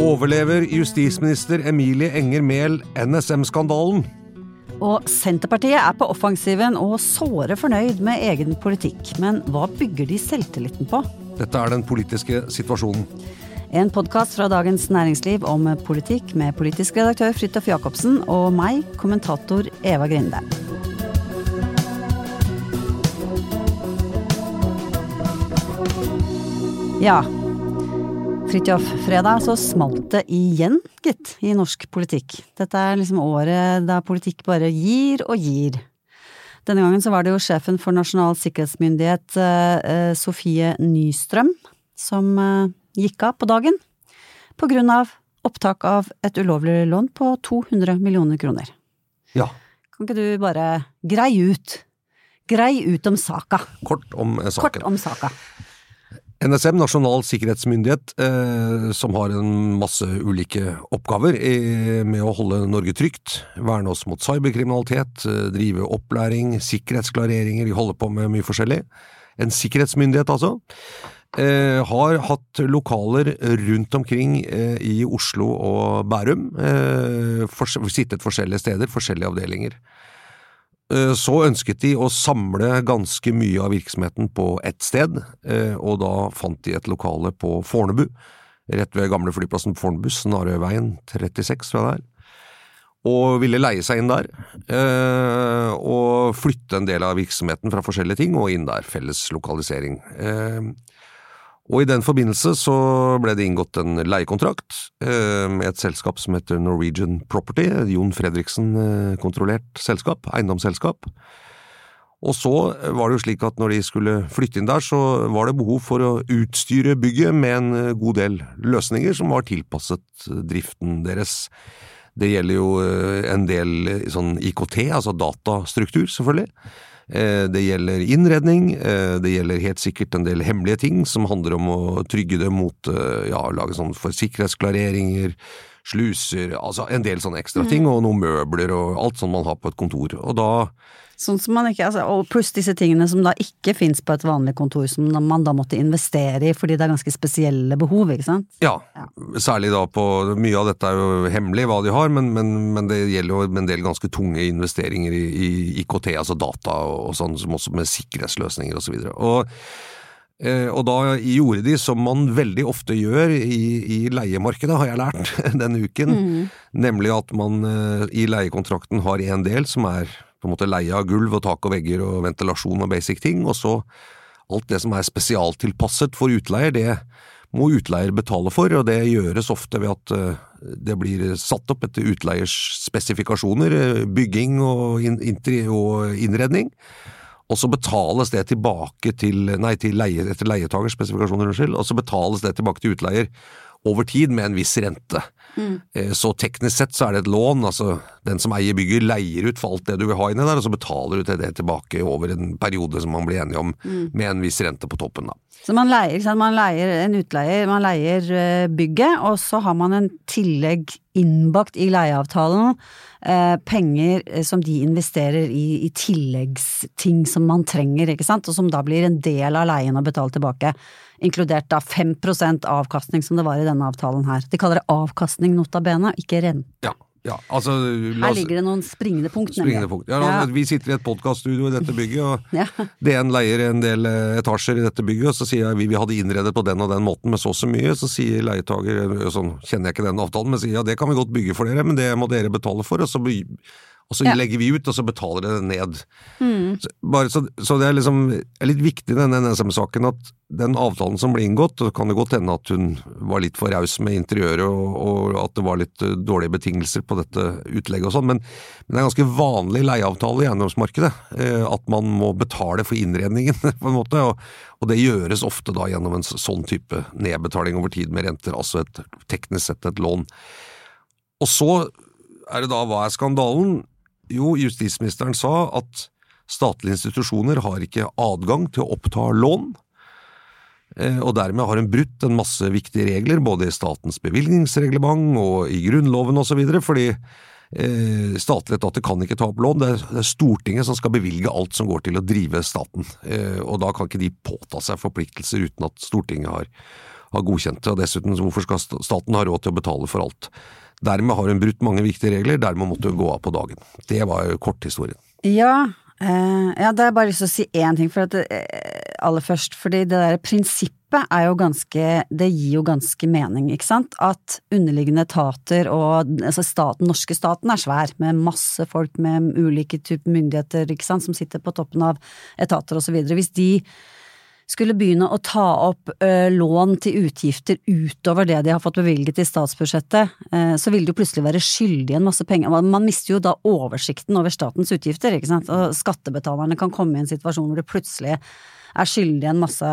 Overlever justisminister Emilie Enger Mehl NSM-skandalen? Og Senterpartiet er på offensiven og såre fornøyd med egen politikk. Men hva bygger de selvtilliten på? Dette er den politiske situasjonen. En podkast fra Dagens Næringsliv om politikk med politisk redaktør Fridtjof Jacobsen og meg, kommentator Eva Grinde. Ja, Fridtjof, fredag så smalt det igjen, gitt, i norsk politikk. Dette er liksom året da politikk bare gir og gir. Denne gangen så var det jo sjefen for Nasjonal sikkerhetsmyndighet, eh, Sofie Nystrøm, som eh, gikk av på dagen. På grunn av opptak av et ulovlig lån på 200 millioner kroner. Ja, Kan ikke du bare greie ut? Grei ut om saka. kort om saken. Kort om saka. NSM, Nasjonal sikkerhetsmyndighet, eh, som har en masse ulike oppgaver eh, med å holde Norge trygt, verne oss mot cyberkriminalitet, eh, drive opplæring, sikkerhetsklareringer, de holder på med mye forskjellig. En sikkerhetsmyndighet, altså. Eh, har hatt lokaler rundt omkring eh, i Oslo og Bærum, eh, fors sittet forskjellige steder, forskjellige avdelinger. Eh, Så ønsket de å samle ganske mye av virksomheten på ett sted, eh, og da fant de et lokale på Fornebu, rett ved gamle flyplassen på Fornebu, Snarøyveien 36, tror jeg det er, og ville leie seg inn der, eh, og flytte en del av virksomheten fra forskjellige ting og inn der, felles lokalisering. Og i den forbindelse så ble det inngått en leiekontrakt eh, med et selskap som heter Norwegian Property, Jon Fredriksen-kontrollert selskap, eiendomsselskap. Og så var det jo slik at når de skulle flytte inn der, så var det behov for å utstyre bygget med en eh, god del løsninger som var tilpasset driften deres. Det gjelder jo eh, en del eh, sånn IKT, altså datastruktur, selvfølgelig. Eh, Det gjelder innredning, eh, det gjelder helt sikkert en del hemmelige ting som handler om å trygge det mot eh, ja, lage sånn for sluser, altså en del sånne ekstra ting, og noen møbler og alt sånt man har på et kontor. Og da Sånn som man ikke, altså, og pluss disse tingene som da ikke fins på et vanlig kontor, som man da måtte investere i fordi det er ganske spesielle behov, ikke sant? Ja, særlig da på Mye av dette er jo hemmelig hva de har, men, men, men det gjelder jo en del ganske tunge investeringer i, i IKT, altså data og sånn, som også med sikkerhetsløsninger. Og, videre. og da gjorde de som man veldig ofte gjør i, i leiemarkedet, har jeg lært denne uken, nemlig at man eh, i leiekontrakten har en del som er på en måte leie av gulv og tak og vegger og ventilasjon og basic ting, og så alt det som er spesialtilpasset for utleier, det må utleier betale for, og det gjøres ofte ved at eh, det blir satt opp etter utleiers spesifikasjoner, eh, bygging og, og innredning, og så betales det tilbake til, nei, til leie, etter leietagers spesifikasjoner, unnskyld, og så betales det tilbake til utleier over tid med en viss rente. Eh, Så teknisk sett så er det et lån, altså den som eier bygget leier ut for alt det du vil ha inni der, og så betaler du til det tilbake over en periode som man blir enige om, med en viss rente på toppen da. Så man leier, man leier en utleier, man leier eh, bygget, og så har man en tillegg innbakt i leieavtalen, eh, penger som de investerer i, i tilleggsting som man trenger, ikke sant, og som da blir en del av leien å betale tilbake, inkludert da 5% avkastning som det var i denne avtalen her. De kaller det avkastning nota bene, ikke rente. Ja, Ja, altså la Her ligger det noen springende punkt, Springende punkt. Ja, Ja. Vi sitter i et podkaststudio i dette bygget, og Ja. DN leier en del eh, etasjer i dette bygget, og så sier jeg vi, vi hadde innredet på den og den måten med så og så mye, så sier leietager, eh, sånn kjenner jeg ikke den avtalen, men sier ja det kan vi godt bygge for dere, men det må dere betale for, og så, og så Ja. legger vi ut, og så betaler det ned. Så, bare, så, så det er liksom er litt viktig denne NSM-saken at den avtalen som ble inngått, og kan det godt hende at hun var litt for raus med interiøret og, og at det var litt eh, dårlige betingelser på dette utlegget og sånn, men, men det er en ganske vanlig leieavtale i eiendomsmarkedet. eh, At man må betale for innredningen, på en måte, og, og det gjøres ofte da gjennom en sånn type nedbetaling over tid med renter, altså et teknisk sett et lån. Og så er det da hva er skandalen? Jo, justisministeren sa at statlige institusjoner har ikke adgang til å oppta lån, eh, og dermed har hun brutt en masse viktige regler, både i statens bevilgningsreglement og i Grunnloven osv., fordi eh, statlige etater kan ikke ta opp lån, det er, Stortinget som skal bevilge alt som går til å drive staten, eh, og da kan ikke de påta seg forpliktelser uten at Stortinget har, har godkjent det, og dessuten hvorfor skal staten ha råd til å betale for alt? Dermed har hun brutt mange viktige regler, dermed måtte hun gå av på dagen. Det var korthistorien. Ja, eh, ja, da har jeg bare lyst til å si én ting, for at eh, aller først, fordi det der prinsippet er jo ganske, det gir jo ganske mening, ikke sant? At underliggende etater og altså staten, norske staten er svær, med masse folk med ulike typer myndigheter, ikke sant, som sitter på toppen av etater og så videre. Hvis de skulle begynne å ta opp eh, lån til utgifter utover det de har fått bevilget i statsbudsjettet, eh, så vil de jo plutselig være skyldige en masse penger. Man, man mister jo da oversikten over statens utgifter, ikke sant. Og skattebetalerne kan komme i en situasjon hvor de plutselig er skyldige en masse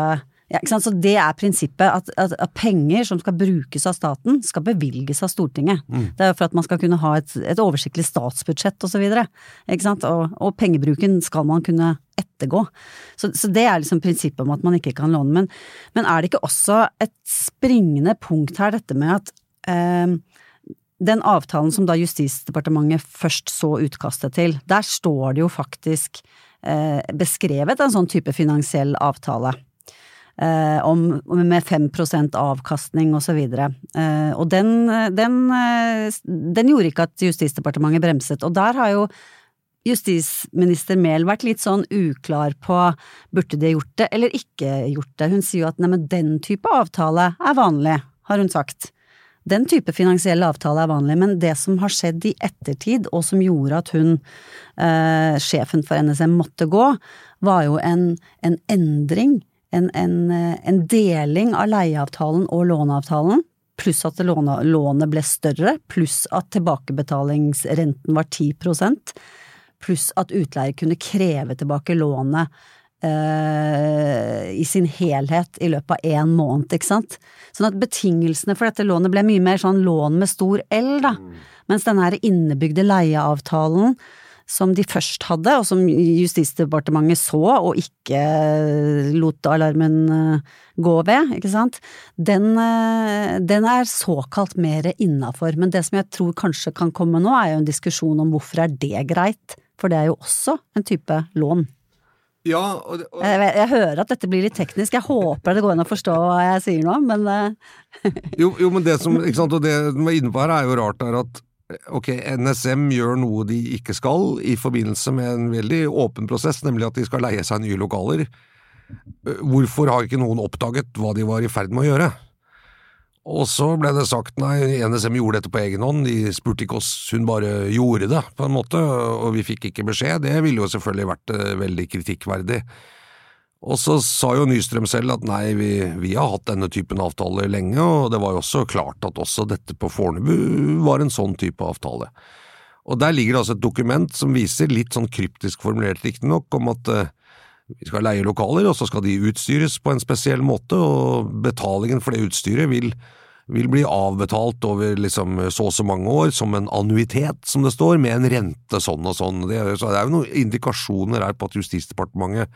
ja? Så det er prinsippet, at, at, at penger som skal brukes av staten, skal bevilges av Stortinget. Det er for at man skal kunne ha et, et oversiktlig statsbudsjett og så videre. Og, og pengebruken skal man kunne ettergå. Så, så det er liksom prinsippet om at man ikke kan låne. Men, men er det ikke også et springende punkt her, dette med at eh, den avtalen som da Justisdepartementet først så utkastet til, der står det jo faktisk eh, beskrevet en sånn type finansiell avtale. Eh, om, med 5% avkastning og så. Eh, og den, den, eh, den gjorde ikke at Justisdepartementet bremset, og der har jo justisminister Mehl vært litt sånn uklar på burde de gjort det eller ikke gjort det. Hun sier jo at neimen den type avtale er vanlig, har hun sagt. Den type finansiell avtale er vanlig, men det som har skjedd i ettertid, og som gjorde at hun, eh, sjefen for NSM, måtte gå, var jo en, en endring, en, en, eh, en deling av leieavtalen og låneavtalen, pluss at låne, lånet ble større, pluss at tilbakebetalingsrenten var 10% pluss at utleier kunne kreve tilbake lånet eh, i sin helhet i løpet av én måned, ikke sant. Sånn at betingelsene for dette lånet ble mye mer sånn lån med stor L, da. Mens den her innebygde leieavtalen som de først hadde, og som Justisdepartementet så og ikke lot alarmen eh, gå ved, ikke sant, den, eh, den er såkalt mer innafor. Men det som jeg tror kanskje kan komme nå, er jo en diskusjon om hvorfor er det greit, for det er jo også en type lån. Ja, og, det- og Jeg, jeg hører at dette blir litt teknisk, jeg håper det går an å forstå hva jeg sier nå, men eh, Jo, jo, men det som, ikke sant, og det du var inne på her er jo rart er at ok, NSM gjør noe de ikke skal i forbindelse med en veldig åpen prosess, nemlig at de skal leie seg nye lokaler. Eh, Hvorfor har ikke noen oppdaget hva de var i ferd med å gjøre? Og så ble det sagt nei, NSM gjorde dette på egen hånd, de spurte ikke oss, hun bare gjorde det, på en måte, og vi fikk ikke beskjed. Det ville jo selvfølgelig vært eh, veldig kritikkverdig. Og så sa jo Nystrøm selv at nei, vi, vi har hatt denne typen avtaler lenge, og det var jo også klart at også dette på Fornebu var en sånn type avtale. Og der ligger det altså et dokument som viser, litt sånn kryptisk formulert riktignok, om at eh, vi skal leie lokaler, og så skal de utstyres på en spesiell måte, og betalingen for det utstyret vil, vil bli avbetalt over liksom så og så mange år, som en annuitet, som det står, med en rente sånn og sånn. Det så det er jo noen indikasjoner her på at Justisdepartementet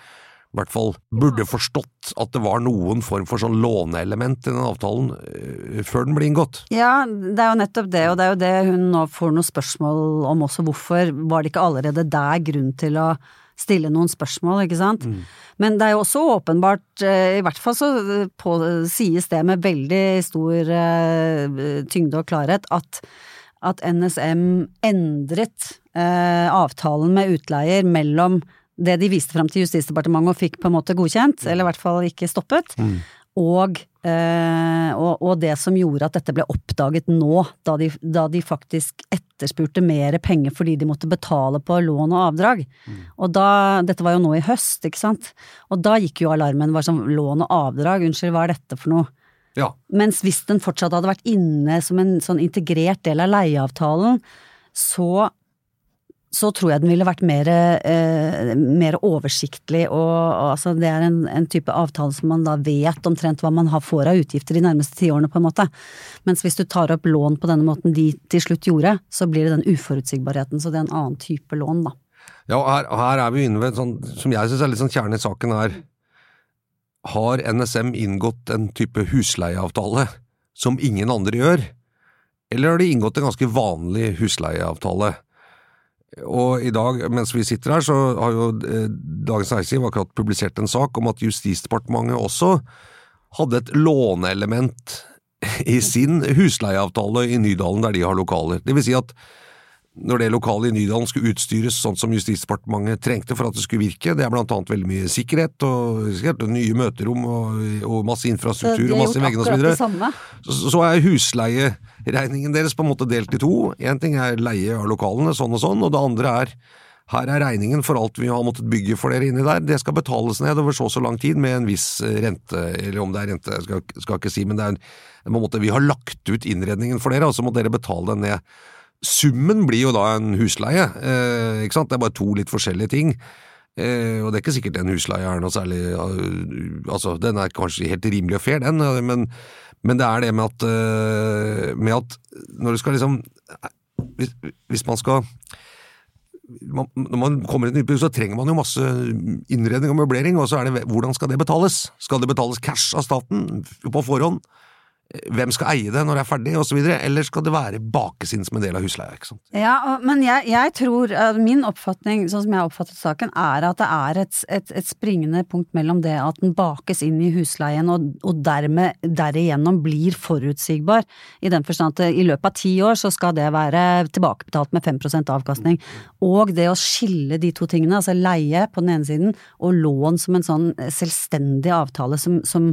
i hvert fall burde forstått at det var noen form for sånn låneelement i den avtalen eh, før den ble inngått. Ja, det er jo nettopp det, og det er jo det hun nå får noen spørsmål om også. Hvorfor var det ikke allerede der grunn til å stille noen spørsmål, ikke sant? Men det er jo også åpenbart, eh, i hvert fall så eh, på, sies det med veldig stor tyngde og klarhet, at at NSM endret eh, avtalen med utleier mellom det de viste fram til Justisdepartementet og fikk på en måte godkjent, eller i hvert fall ikke stoppet, og, eh, og, og det som gjorde at dette ble oppdaget nå, da de, da de faktisk etterspurte mer penger fordi de måtte betale på lån og avdrag. Og da, dette var jo nå i høst, ikke sant, og da gikk jo alarmen, var sånn lån og avdrag, unnskyld, hva er dette for noe? Ja. Mens hvis den fortsatt hadde vært inne som en sånn integrert del av leieavtalen, så så tror jeg den ville vært mer, eh, mer oversiktlig, og, og altså det er en, en, type avtale som man da vet omtrent hva man har får av utgifter de nærmeste tiårene, på en måte. Mens hvis du tar opp lån på denne måten de til slutt gjorde, så blir det den uforutsigbarheten, så det er en annen type lån, da. Ja, og her, her er vi inne ved sånn, som jeg syns er litt sånn kjernen i saken her. har NSM inngått en type husleieavtale som ingen andre gjør, eller har de inngått en ganske vanlig husleieavtale? Og i dag, mens vi sitter her, så har jo eh, Dagens Næringsliv akkurat publisert en sak om at Justisdepartementet også hadde et låneelement i sin husleieavtale i Nydalen der de har lokaler. Det vil si at når det lokalet i Nydalen skulle utstyres sånn som Justisdepartementet trengte for at det skulle virke, det er blant annet veldig mye sikkerhet og, sikkerhet, og nye møterom og, og, masse infrastruktur og masse veggene osv., så, så er husleieregningen deres på en måte delt i to. Én ting er leie av lokalene, sånn og sånn, og det andre er her er regningen for alt vi har måttet bygge for dere inni der, det skal betales ned over så og så lang tid med en viss rente, eller om det er rente, skal, skal ikke si, men det er en en måte vi har lagt ut innredningen for dere, og så må dere betale den ned. Summen blir jo da en husleie, eh, ikke sant, det er bare to litt forskjellige ting. Eh, og det er ikke sikkert den husleia er noe særlig uh, Altså, den er kanskje helt rimelig og fair, den, men, men det er det med at, uh, med at når du skal liksom Hvis, hvis man skal man, når man kommer i et nytt så trenger man jo masse innredning og møblering, og så er det hvordan skal det betales? Skal det betales cash av staten på forhånd? Hvem skal eie det når det er ferdig, osv., eller skal det være bakesinn som en del av husleia? ikke sant? Ja, men jeg, jeg tror, min oppfatning, sånn som jeg har oppfattet saken, er at det er et, et, et, springende punkt mellom det at den bakes inn i husleien, og, og dermed derigjennom blir forutsigbar, i den forstand at i løpet av ti år så skal det være tilbakebetalt med 5% avkastning, og det å skille de to tingene, altså leie på den ene siden, og lån som en sånn selvstendig avtale som, som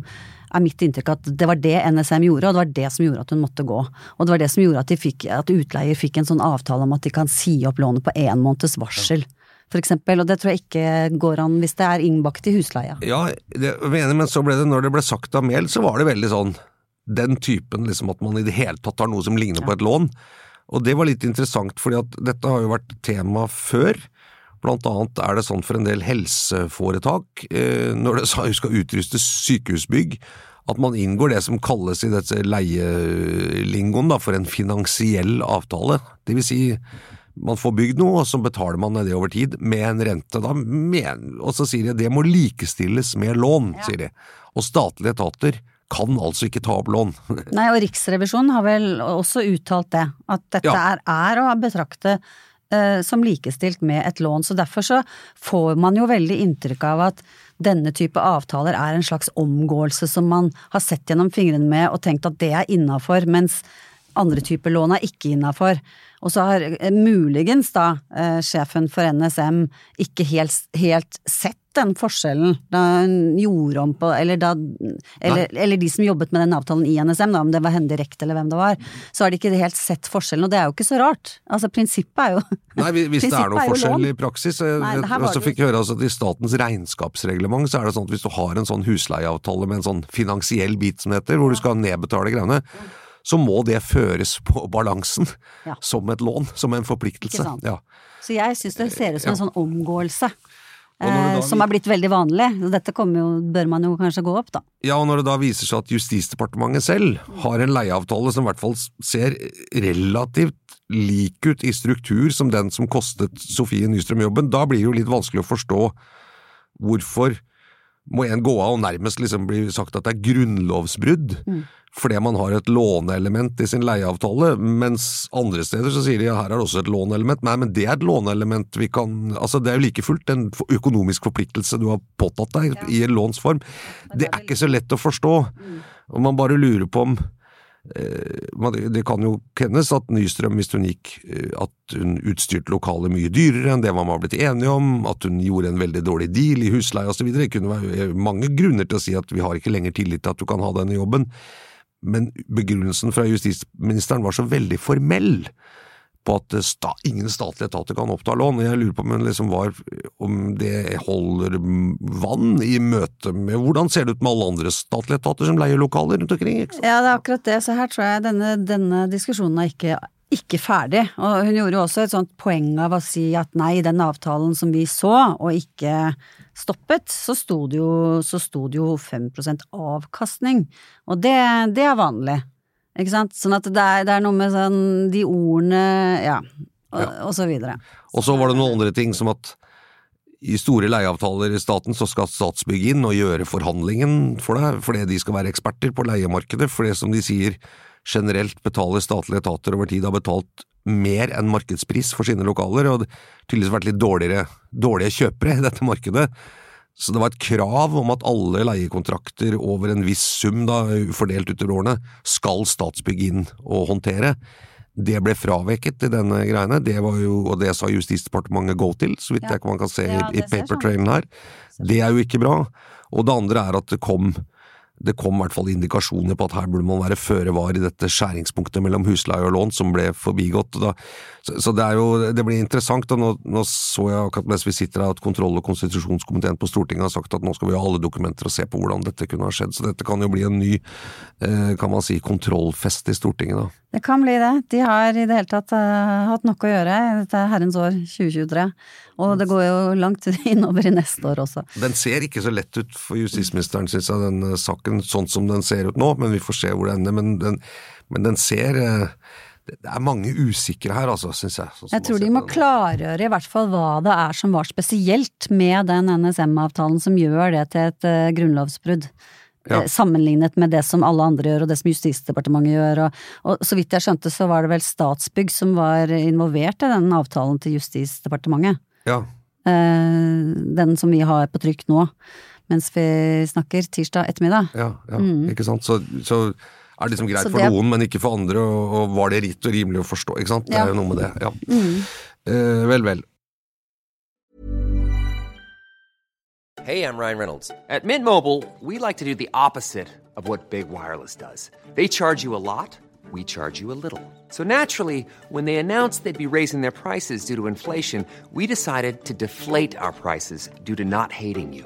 er mitt inntrykk at det var det NSM gjorde, og det var det som gjorde at hun måtte gå. Og det var det som gjorde at, de fikk, at utleier fikk en sånn avtale om at de kan si opp lånet på én måneds varsel. For eksempel, og det tror jeg ikke går an hvis det er innbakt i husleia. Ja, det men så ble det, når det ble sagt av Mehl, så var det veldig sånn den typen liksom at man i det hele tatt har noe som ligner ja. på et lån. Og det var litt interessant, fordi at dette har jo vært tema før. Blant annet er det sånn for en del helseforetak, eh, når det skal utrustes sykehusbygg, at man inngår det som kalles i dette leielingoen for en finansiell avtale. Det vil si, man får bygd noe, og så betaler man det over tid med en rente. Da, men, og så sier de at det må likestilles med lån, ja. sier de. Og statlige etater kan altså ikke ta opp lån. Nei, og Riksrevisjonen har vel også uttalt det, at dette ja. er, er å betrakte som likestilt med et lån. Så derfor så får man jo veldig inntrykk av at denne type avtaler er en slags omgåelse som man har sett gjennom fingrene med og tenkt at det er innafor, mens andre typer lån er ikke innafor. Og så har eh, muligens da eh, sjefen for NSM ikke helt, helt sett den forskjellen da hun gjorde om på Eller da eller, eller, de som jobbet med den avtalen i NSM, da, om det var henne direkte eller hvem det var, så har de ikke helt sett forskjellen, og det er jo ikke så rart. Altså, prinsippet er jo Nei, hvis det er noe er forskjell i praksis. Jeg også fikk høre altså, at i statens regnskapsreglement så er det sånn at hvis du har en sånn husleieavtale med en sånn finansiell bit som det heter, hvor du skal nedbetale greiene, så må det føres på balansen ja. som et lån, som en forpliktelse. Ja. Så jeg syns det ser ut som en sånn omgåelse eh, som er blitt veldig vanlig. Dette jo, bør man jo kanskje gå opp, da. Ja, og når det da viser seg at Justisdepartementet selv har en leieavtale som i hvert fall ser relativt lik ut i struktur som den som kostet Sofie Nystrøm jobben, da blir det jo litt vanskelig å forstå hvorfor må en gå av og nærmest liksom bli sagt at det er grunnlovsbrudd. Mm fordi man har et låneelement i sin leieavtale, mens andre steder så sier de ja, her er det også et låneelement. Nei, men det er et låneelement vi kan Altså, det er jo like fullt en økonomisk forpliktelse du har påtatt deg ja. i en lånsform. Det er ikke så lett å forstå, og man bare lurer på om Det kan jo kennes at Nystrøm, hvis hun gikk eh, At hun utstyrte lokalet mye dyrere enn det man var blitt enige om, at hun gjorde en veldig dårlig deal i husleie osv. Det kunne være mange grunner til å si at vi har ikke lenger tillit til at du kan ha denne jobben, men begrunnelsen fra justisministeren var så veldig formell på at sta, ingen statlige etater kan oppta lån. Jeg lurer på om, liksom var, om det holder vann i møte med Hvordan ser det ut med alle andre statlige etater som leier lokaler rundt omkring? Ja, det er akkurat det. Så her tror jeg denne, denne diskusjonen er ikke, ikke ferdig. Og hun gjorde jo også et sånt poeng av å si at nei, den avtalen som vi så, og ikke stoppet, så sto det jo, så sto det jo 5% avkastning. Og det, det er vanlig. Ikke sant? Sånn at det er, det er noe med sånn de ordene, ja, og, Ja. og så videre. Og så var det noen andre ting som at i store leieavtaler i staten så skal Statsbygg inn og gjøre forhandlingen for deg, fordi de skal være eksperter på leiemarkedet, for det som de sier generelt betaler statlige etater over tid har betalt mer enn markedspris for sine lokaler, og det har tydeligvis vært litt dårligere, dårlige kjøpere i dette markedet. Så det var et krav om at alle leiekontrakter over en viss sum, da, fordelt utover årene, skal Statsbygg inn og håndtere. Det ble fraveket i denne greiene, det var jo, og det sa Justisdepartementet go til, så vidt Ja. jeg man kan se Ja, i, det sånn papertrailen her. Det er jo ikke bra. Og det andre er at det kom det kom i hvert fall indikasjoner på at her burde man være føre var i dette skjæringspunktet mellom husleie og lån, som ble forbigått. Da. Så, så det jo, det blir interessant. og nå, nå så jeg akkurat mens vi sitter her at kontroll- og konstitusjonskomiteen på Stortinget har sagt at nå skal vi ha alle dokumenter og se på hvordan dette kunne ha skjedd. Så dette kan jo bli en ny, eh, kan man si, kontrollfest i Stortinget da. Det kan bli det. De har i det hele tatt uh, hatt nok å gjøre i dette herrens år 2023. Og det går jo langt innover i neste år også. Den ser ikke så lett ut for justisministeren, syns jeg, den eh, saken, sånn som den ser ut nå, men vi får se hvor det ender. Men den, men den ser eh, Det det er mange usikre her, altså, synes jeg. sånn Jeg tror de må klargjøre i hvert fall hva det er som var spesielt med den NSM-avtalen som gjør det til et uh, grunnlovsbrudd. Ja. Eh, Sammenlignet med det som alle andre gjør, og det som Justisdepartementet gjør. Og, og så vidt jeg skjønte, så var det vel Statsbygg som var involvert i den avtalen til Justisdepartementet. Ja, Eh, den som vi har på trykk nå, mens vi snakker tirsdag ettermiddag. ja, ja ikke sant. Så, så er det liksom greit Mm. For det- noen, men ikke for andre, og, og var det ritt og rimelig å forstå, ikke sant. Det er jo noe med det, ja. Mm. Eh, vel, vel. Hey, I'm Ryan Reynolds. At Mint Mobile, we like to do the opposite of what Big Wireless does. They charge you a lot, we charge you a little. So naturally, when they announced they'd be raising their prices due to inflation, we decided to deflate our prices due to not hating you.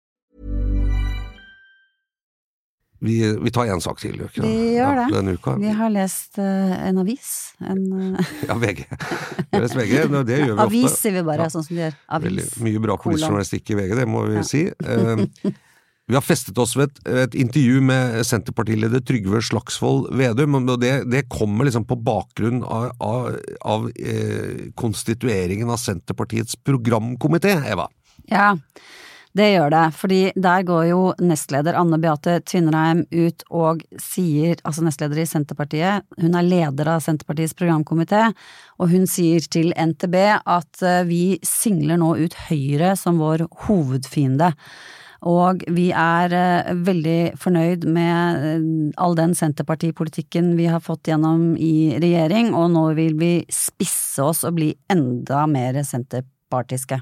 Vi, vi tar en sak til, ikke Vi gjør det. Denne uka. Vi har lest uh, en avis. En uh... Ja, VG. Lest VG, det det gjør vi ofte. avis, sier vi bare, Ja. sånn som de gjør. Veldig, mye bra politisk journalistikk i VG, det må vi si. Uh, vi har festet oss ved et, et intervju med Senterpartileder Trygve Slagsvold Vedum, og det, det kommer liksom på bakgrunn av, av, av eh, konstitueringen av Senterpartiets programkomité, Eva. Ja, det gjør det. Fordi der går jo nestleder Anne Beate Tvinnereim ut og sier, altså nestleder i Senterpartiet, hun er leder av Senterpartiets programkomité, og hun sier til NTB at eh, vi singler nå ut Høyre som vår hovedfiende. Og vi er eh, veldig fornøyd med eh, all den Senterpartipolitikken vi har fått gjennom i regjering, og nå vil vi spisse oss og bli enda mer senterpartiske.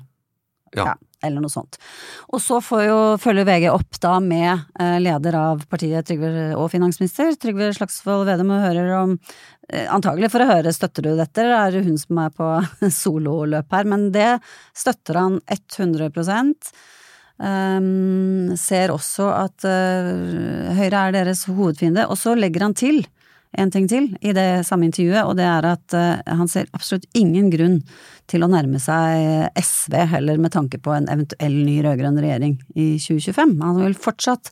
Ja. Ja, eller noe sånt. Og så får jo følger VG opp da med eh, leder av partiet Trygve, og finansminister Trygve Slagsvold Vedum og hører om eh, Antagelig for å høre støtter du dette, er det hun som er på sololøp her, men det støtter han 100 um, Ser også at uh, Høyre er deres hovedfiende, og så legger han til en ting til i det samme intervjuet, og det er at eh, han ser absolutt ingen grunn til å nærme seg SV heller med tanke på en eventuell ny rød-grønn regjering i 2025. Han vil fortsatt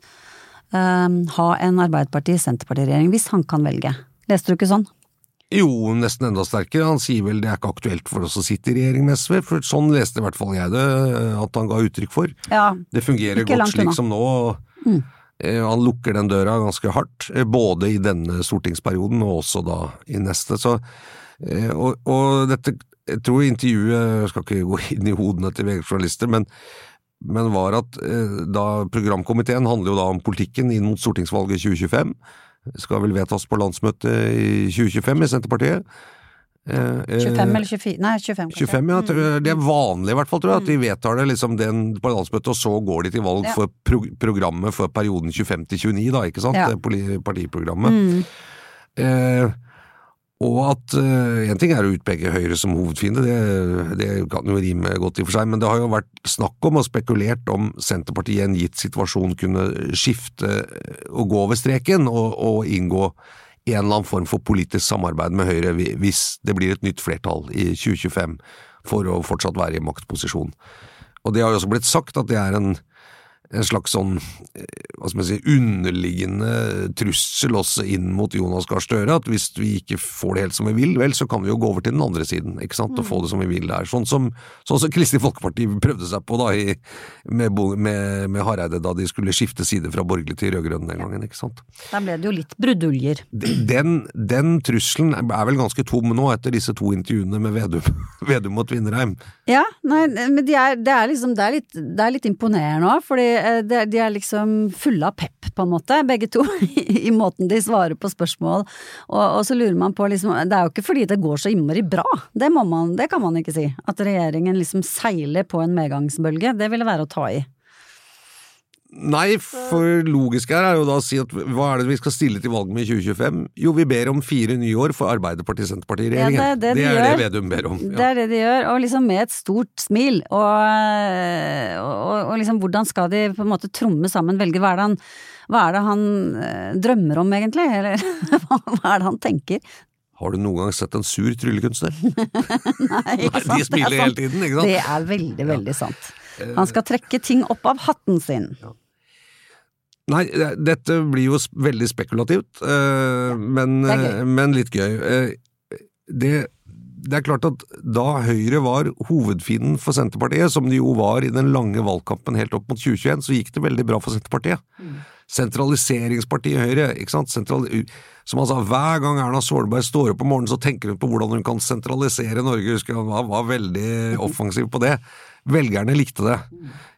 eh, ha en Arbeiderparti-Senterparti-regjering hvis han kan velge. Leste du ikke sånn? Jo, nesten enda sterkere. Han sier vel det er ikke aktuelt for oss å sitte i regjering med SV, for sånn leste i hvert fall jeg det, at han ga uttrykk for. Ja, Det fungerer godt slik som nå. Eh, Han lukker den døra ganske hardt, eh, både i denne stortingsperioden og også da i neste. Så, eh, og, og dette, jeg tror intervjuet, jeg skal ikke gå inn i hodene til VG-journalister, men, men var at eh, da programkomiteen handler jo da om politikken inn mot stortingsvalget 2025, skal vel vedtas på landsmøtet i 2025 i Senterpartiet. Eh, eh, 25 eller 24? Nei, 25. 25, ja. tror. Det er vanlig i hvert fall, tror jeg, at de vedtar det liksom den på landsmøtet, og så går de til valg Ja. for pro programmet for perioden 25 til 29, da, ikke sant? Ja. Partiprogrammet. Mm. Eh, og at eh, En ting er å utpeke Høyre som hovedfiende, det, det kan jo rime godt i og for seg, men det har jo vært snakk om og spekulert om Senterpartiet i en gitt situasjon kunne skifte og gå over streken og, og inngå en eller annen form for politisk samarbeid med Høyre hvis det blir et nytt flertall i 2025 for å fortsatt være i maktposisjon. Og det har jo også blitt sagt at det er en, en slags sånn eh, hva skal man si, underliggende trussel også inn mot Jonas Gahr Støre, at hvis vi ikke får det helt som vi vil, vel, så kan vi jo gå over til den andre siden, ikke sant, og få det som vi vil der. Sånn som, sånn som Kristelig Folkeparti prøvde seg på da, i, med, med, med Hareide da de skulle skifte side fra borgerlig til rød-grønn den gangen, ikke sant. Da ble det jo litt bruduljer. Den, den trusselen er vel ganske tom nå, etter disse to intervjuene med Vedum, Vedum og Tvinnereim. Ja, nei, men de er, det, er liksom, det, er litt, det er litt imponerende òg, fordi de, de er liksom fulle av pepp, på en måte, begge to, i, i måten de svarer på spørsmål. Og, og så lurer man på liksom Det er jo ikke fordi det går så innmari bra, det, må man, det kan man ikke si. At regjeringen liksom seiler på en medgangsbølge, det ville være å ta i. Nei, for logisk her er jo da å si at hva er det vi skal stille til valg med i 2025? Jo, vi ber om fire nye år for Arbeiderparti-Senterparti-regjeringen. Ja, det er det de er gjør. det Vedum ber om. Det er det de gjør, og liksom med et stort smil. Og, og, liksom hvordan skal de på en måte tromme sammen velge hva er det han, hva er det han eh, drømmer om egentlig, eller hva er det han tenker? Har du noen gang sett en sur tryllekunstner? Nei, ikke sant? Nei, de smiler Det er hele tiden, ikke sant? Det er veldig, veldig sant. Han skal trekke ting opp av hatten sin. Nei, dette blir jo veldig spekulativt, eh, men, eh, men litt gøy. Eh, det, det er klart at da Høyre var hovedfienden for Senterpartiet, som de jo var i den lange valgkampen helt opp mot 2021, så gikk det veldig bra for Senterpartiet. Sentraliseringspartiet Høyre, ikke sant? Sentral, som han sa, hver gang Erna Solberg står opp om morgenen, så tenker hun på hvordan hun kan sentralisere Norge. Husker han var, var veldig offensiv på det. Velgerne likte det.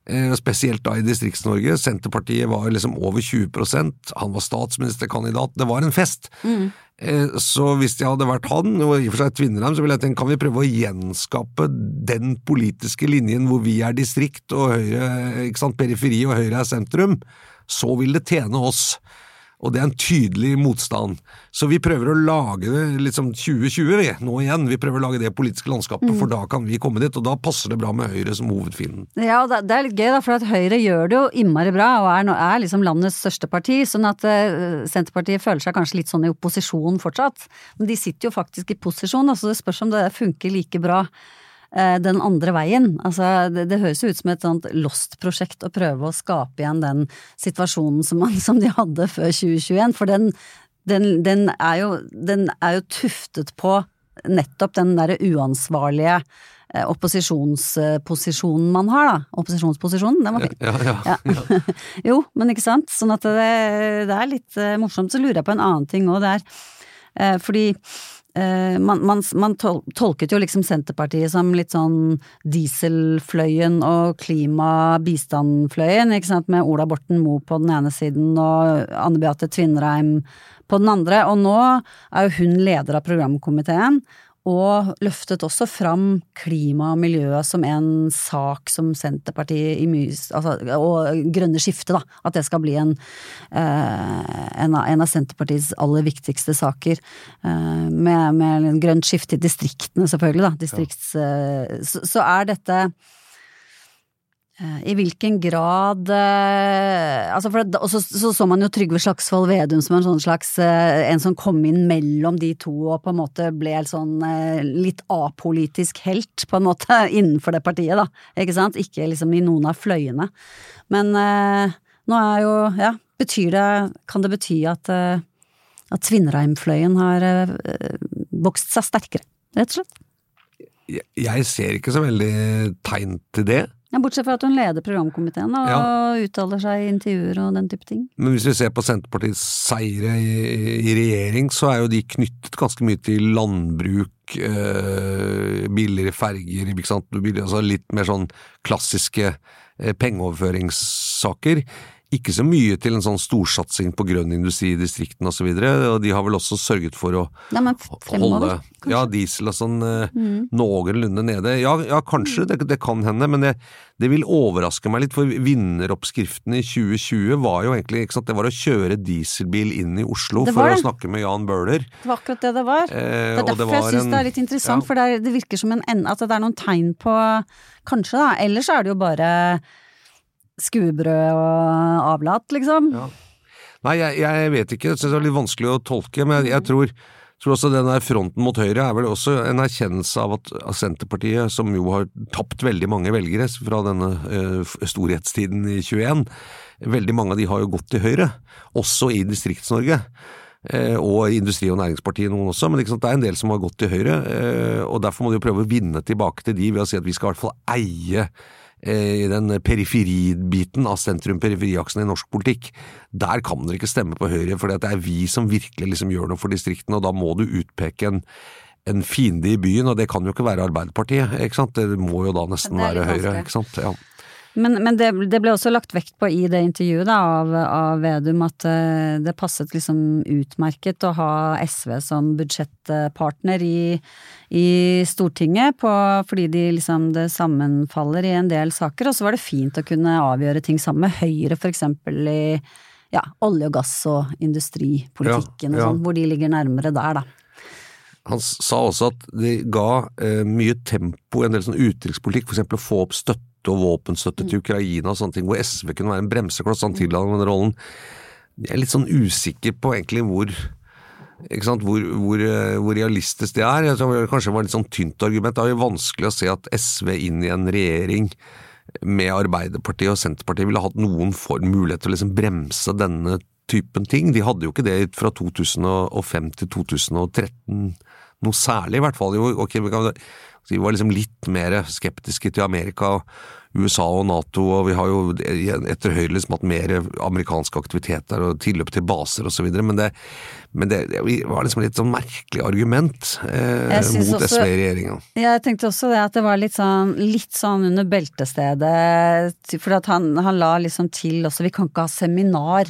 Eh, spesielt da i Distrikts-Norge. Senterpartiet var liksom over 20% han var statsministerkandidat, det var en fest. Eh, Så hvis jeg hadde vært han, og i og for seg Tvinnereim, så ville jeg tenkt kan vi prøve å gjenskape den politiske linjen hvor vi er distrikt og Høyre, ikke sant, periferi og Høyre er sentrum, så vil det tjene oss. Og det er en tydelig motstand. Så vi prøver å lage det liksom 2020, vi, nå igjen. Vi prøver å lage det politiske landskapet, for da kan vi komme dit, og da passer det bra med Høyre som hovedfienden. Ja, og det er litt gøy, da, for at Høyre gjør det jo innmari bra, og er, er liksom landets største parti, sånn at uh, Senterpartiet føler seg kanskje litt sånn i opposisjon fortsatt. Men de sitter jo faktisk i posisjon, så altså det spørs om det funker like bra den andre veien. Altså, det, det høres jo ut som et sånt lost-prosjekt å prøve å skape igjen den situasjonen som, man, som de hadde før 2021, for den, den, den, er jo, den er jo tuftet på nettopp den derre uansvarlige eh, opposisjonsposisjonen man har, da. Opposisjonsposisjonen, den var fin. Ja, ja, Ja. jo, men ikke sant. Sånn at det, det er litt eh, morsomt. Så lurer jeg på en annen ting òg der. Eh, fordi eh, man, man, man tolket jo liksom Senterpartiet som litt sånn dieselfløyen og klimabistandfløyen, ikke sant, med Ola Borten Moe på den ene siden og Anne Beate Tvinnereim på den andre. Og nå er jo hun leder av programkomiteen. Og løftet også fram klima og miljø som en sak som Senterpartiet i mye altså, Og grønne skiftet, da. At det skal bli en, eh, en, av, en av Senterpartiets aller viktigste saker. Eh, med, med en grønt skifte i distriktene, selvfølgelig, da. Distrikts, ja. så, så er dette eh, i hvilken grad eh, altså det, Og så, så så man jo Trygve Slagsvold Vedum som en sånn slags eh, En som kom inn mellom de to og på en måte ble en sånn eh, litt apolitisk helt, på en måte, innenfor det partiet, da. Ikke sant? Ikke liksom i noen av fløyene. Men eh, nå er jo Ja, betyr det Kan det bety at eh, at Tvinnereim-fløyen har eh, vokst seg sterkere, rett og slett? Jeg ser ikke så veldig tegn til det. Ja, Bortsett fra at hun leder programkomiteen og Ja. uttaler seg i intervjuer og den type ting. Men hvis vi ser på Senterpartiets seire i, i regjering, så er jo de knyttet ganske mye til landbruk, eh, billigere ferger, ikke sant, altså litt mer sånn klassiske eh, pengeoverføringssaker. Ikke så mye til en sånn storsatsing på grønn industri i distriktene osv., de har vel også sørget for å Nei, men fremover, holde ja, diesel og sånn mm. noenlunde nede. Ja, ja kanskje, det, det kan hende, men det, det vil overraske meg litt, for vinneroppskriften i 2020 var jo egentlig ikke sant, det var å kjøre dieselbil inn i Oslo for å snakke med Jan Bøhler. Det var akkurat det det var. Eh, det er derfor det jeg syns det er litt interessant, ja. for det, er, det virker som en ende, at det er noen tegn på Kanskje, da. Ellers er det jo bare skuebrød og avlat, liksom. Ja. Nei, jeg, jeg vet ikke, jeg synes det er litt vanskelig å tolke, men jeg, jeg tror, tror også den der fronten mot Høyre er vel også en erkjennelse av at av Senterpartiet, som jo har tapt veldig mange velgere fra denne eh, storhetstiden i 21, veldig mange av de har jo gått til Høyre, også i Distrikts-Norge. Eh, og Industri- og Næringspartiet noen også, men sant, det er en del som har gått til Høyre, eh, og derfor må de jo prøve å vinne tilbake til de ved å si at vi skal i hvert fall eie i den periferibiten av sentrum-periferiaksen i norsk politikk. Der kan dere ikke stemme på Høyre, for det er vi som virkelig liksom gjør noe for distriktene, og da må du utpeke en en fiende i byen, og det kan jo ikke være Arbeiderpartiet, ikke sant? Det må jo da nesten være Høyre, ikke sant? Ja. Men, men det, det ble også lagt vekt på i det intervjuet da, av, av Vedum at eh, det passet liksom utmerket å ha SV som budsjettpartner i, i Stortinget, på, fordi de liksom det sammenfaller i en del saker. Og så var det fint å kunne avgjøre ting sammen med Høyre, for eksempel i ja, olje og gass og industripolitikken ja, Ja, og sånn, hvor de ligger nærmere der, da. Han sa også at det ga eh, mye tempo i en del sånn utenrikspolitikk, eksempel å få opp støtte og våpenstøtte til Ukraina og sånne ting, hvor SV kunne være en bremsekloss. Han tilla den rollen. Jeg er litt sånn usikker på egentlig hvor hvor, hvor, eh, hvor realistisk det er. Jeg tror det kanskje var et litt sånn tynt argument. Det er jo vanskelig å se at SV inn i en regjering med Arbeiderpartiet og Senterpartiet ville hatt noen form mulighet til å liksom bremse denne typen ting. De hadde jo ikke det fra 2005 til 2013 noe særlig, i hvert fall. Jo, vi, var liksom litt mer skeptiske til Amerika, USA og Nato, og vi har jo etter Høyre liksom hatt mer amerikansk aktivitet der, og tilløp til baser osv., men, det, men det, det var liksom litt sånn merkelig argument eh, mot SV i regjeringa. Jeg tenkte også det at det var litt sånn, litt sånn under beltestedet, for at han, han la liksom til også vi kan ikke ha seminar.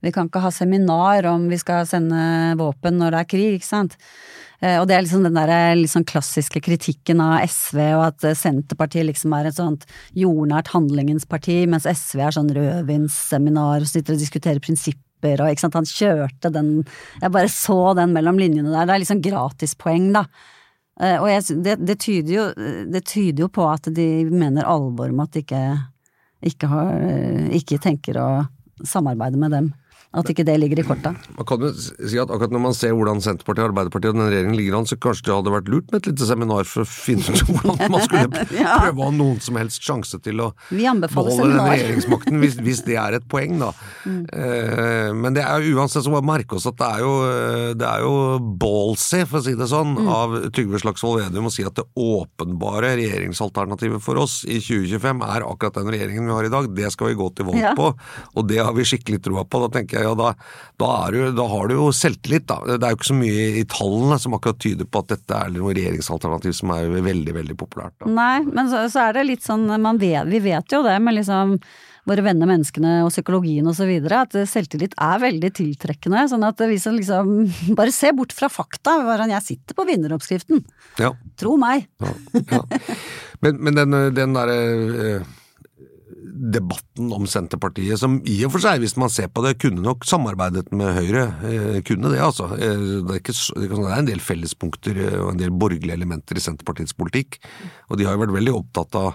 Vi kan ikke ha seminar om vi skal sende våpen når det er krig, ikke sant. Eh, Og det er liksom den der sånn klassiske kritikken av SV, og at eh, Senterpartiet liksom er et sånt jordnært handlingens parti, mens SV er sånn rødvinsseminar og sitter og diskuterer prinsipper og ikke sant, han kjørte den Jeg bare så den mellom linjene der, det er liksom gratispoeng, da. Og jeg, det, det, tyder jo, det tyder jo på at de mener alvor med at de ikke, ikke, har, ikke tenker å samarbeide med dem. At ikke det ligger i korta. Man kan jo si at akkurat når man ser hvordan Senterpartiet, Arbeiderpartiet og den regjeringen ligger an, så kanskje det hadde vært lurt med et lite seminar for å finne ut hvordan man skulle Ja. prøve å ha noen som helst sjanse til å beholde den regjeringsmakten, hvis, hvis det er et poeng, da. Eh, men det er jo uansett så må vi merke oss at det er jo, eh, det er jo ballsy, for å si det sånn, av Trygve Slagsvold Vedum å si at det åpenbare regjeringsalternativet for oss i 2025 er akkurat den regjeringen vi har i dag. Det skal vi gå til valg Ja. på, og det har vi skikkelig troa på. Da tenker jeg ja, da, da, du, da har du jo selvtillit, da. Det er jo ikke så mye i tallene som akkurat tyder på at dette er noe regjeringsalternativ som er veldig, veldig populært. Da. Nei, men så, så er det litt sånn, man vet, vi vet jo det med liksom våre venner menneskene og psykologien og så videre, at selvtillit er veldig tiltrekkende. Sånn at vi som liksom Bare se bort fra fakta. hvordan Jeg sitter på vinneroppskriften. Ja. Tro meg. Ja, ja. Men, men den, den derre eh, debatten om Senterpartiet, som i og for seg, hvis man ser på det, kunne nok samarbeidet med Høyre. Eh, kunne det, altså. Eh, det, er ikke, det er en del fellespunkter eh, og en del borgerlige elementer i Senterpartiets politikk, og de har jo vært veldig opptatt av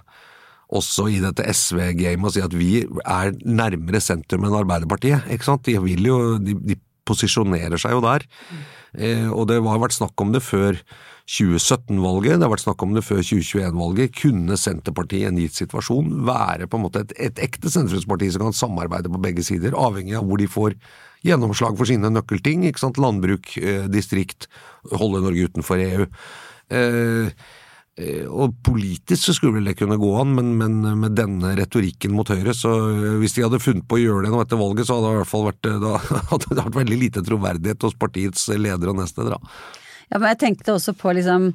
også i dette SV-gamet å si at vi er nærmere sentrum enn Arbeiderpartiet. ikke sant? De jo, de, de posisjonerer seg jo der. Eh, og det har vært snakk om det før 2017-valget, det har vært snakk om det før 2021-valget. Kunne Senterpartiet i en gitt situasjon være på en måte et, et ekte sentrumsparti som kan samarbeide på begge sider, avhengig av hvor de får gjennomslag for sine nøkkelting, ikke sant? landbruk, eh, distrikt, holde Norge utenfor EU. Eh, Og politisk så skulle vel det kunne gå an, men, men med denne retorikken mot Høyre, så eh, hvis de hadde funnet på å gjøre det nå etter valget, så hadde det i hvert fall vært, eh, da hadde det vært veldig lite troverdighet hos partiets leder og nestleder. da. Ja, men jeg tenkte også på liksom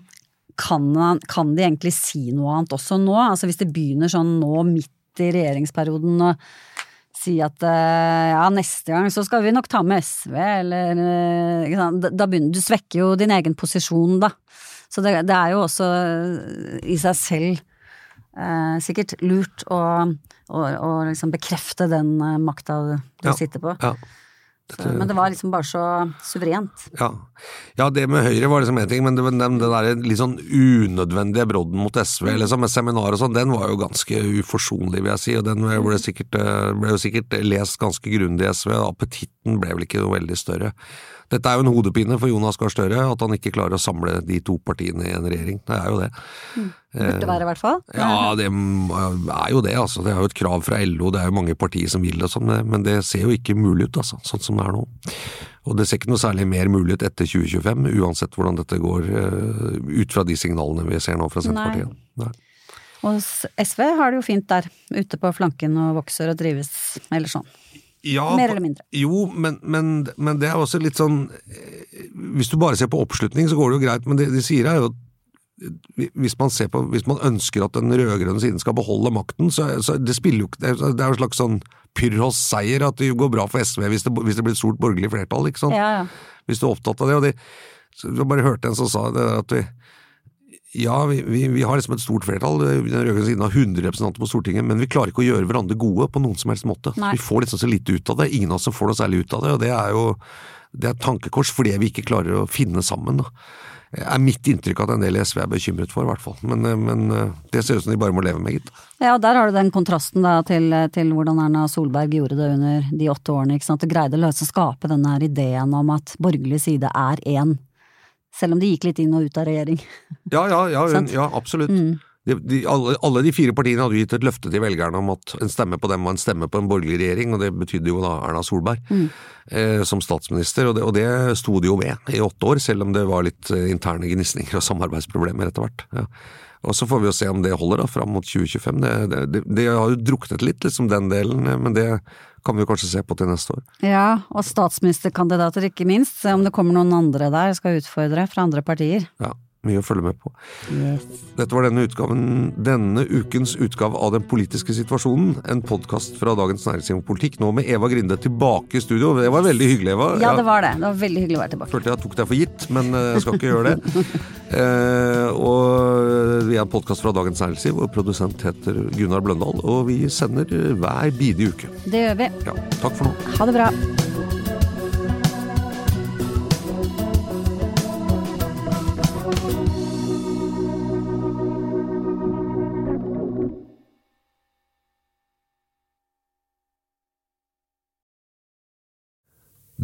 kan, han- kan de egentlig si noe annet også nå? Altså hvis det begynner sånn nå midt i regjeringsperioden og si at eh, ja, neste gang så skal vi nok ta med SV, eller eh, ikke sant? Da begynner du svekker jo din egen posisjon, da. Så det, det er jo også eh, i seg selv eh, sikkert lurt å, å, å liksom bekrefte den eh, makta du Ja. sitter på. Ja. Så, men det var liksom bare så suverent. Ja. ja, det med Høyre var liksom én ting, men det, den, den der litt sånn unødvendige brodden mot SV liksom, med seminar og sånn, den var jo ganske uforsonlig, vil jeg si. Og den ble, sikkert, eh, ble jo sikkert lest ganske grundig i SV. Appetitten ble vel ikke noe veldig større. Dette er jo en hodepine for Jonas Gahr Støre, at han ikke klarer å samle de to partiene i en regjering. Det er jo det. Burde være, i hvert fall. Ja, det er jo det, altså. Det er jo et krav fra LO, det er jo mange partier som vil det sånn, men det ser jo ikke mulig ut, altså, sånn som det er nå. Og det ser ikke noe særlig mer mulig ut etter 2025, uansett hvordan dette går, eh, ut fra de signalene vi ser nå fra Senterpartiet. Nei. Og s- SV har det jo fint der, ute på flanken og vokser og drives, eller sånn. Ja, Mer eller mindre. Jo, men, men, men det er også litt sånn eh, Hvis du bare ser på oppslutning, så går det jo greit, men det de sier er jo at eh, hvis man, ser på, hvis man ønsker at den rød-grønne siden skal beholde makten, så, så det spiller jo ikke Det er jo en slags sånn Pyrrhos-seier at det går bra for SV hvis det, hvis det blir et stort borgerlig flertall, ikke sant? Ja, ja. Hvis du er opptatt av det. Og de, så jeg bare hørte en som sa det der at vi ja, vi, vi, vi har liksom et stort flertall, den rød-grønne siden har 100 representanter på Stortinget, men vi klarer ikke å gjøre hverandre gode på noen som helst måte. Nei. Vi får liksom så lite ut av det, ingen av oss får noe særlig ut av det, og det er jo det er et tankekors fordi vi ikke klarer å finne sammen. Da. Det er mitt inntrykk at en del i SV er bekymret for, i hvert fall. Men, eh, men eh, det ser ut som de bare må leve med, gitt. Ja, der har du den kontrasten da til, til hvordan Erna Solberg gjorde det under de åtte årene, ikke sant. Det greide å løse å skape denne her ideen om at borgerlig side er én. Selv om de gikk litt inn og ut av regjering. Ja, ja, ja, ja absolutt. De, de, alle, alle de fire partiene hadde gitt et løfte til velgerne om at en stemme på dem var en stemme på en borgerlig regjering, og det betydde jo da Erna Solberg eh, som statsminister, og det, og det sto de jo ved i åtte år, selv om det var litt eh, interne gnisninger og samarbeidsproblemer etter hvert. Ja. Og så får vi jo se om det holder da, fram mot 2025. Det, det, det, det har jo druknet litt, liksom den delen, eh, men det kan vi jo kanskje se på til neste år. Ja, og statsministerkandidater ikke minst, se om det kommer noen andre der skal utfordre fra andre partier. Ja, mye å følge med på. Yes. Dette var denne, utgaven, denne ukens utgave av Den politiske situasjonen. En podkast fra Dagens Næringsliv og Politikk, nå med Eva Grinde tilbake i studio. Det var veldig hyggelig, Eva. Ja, det var det. Det var veldig hyggelig å være tilbake. Følte jeg tok deg for gitt, men eh, jeg skal ikke gjøre det. Eh, og Vi er en podkast fra Dagens Næringsliv, og produsent heter Gunnar Bløndal. Og vi sender hver bidige uke. Det gjør vi. Ja, takk for nå. Ha det bra.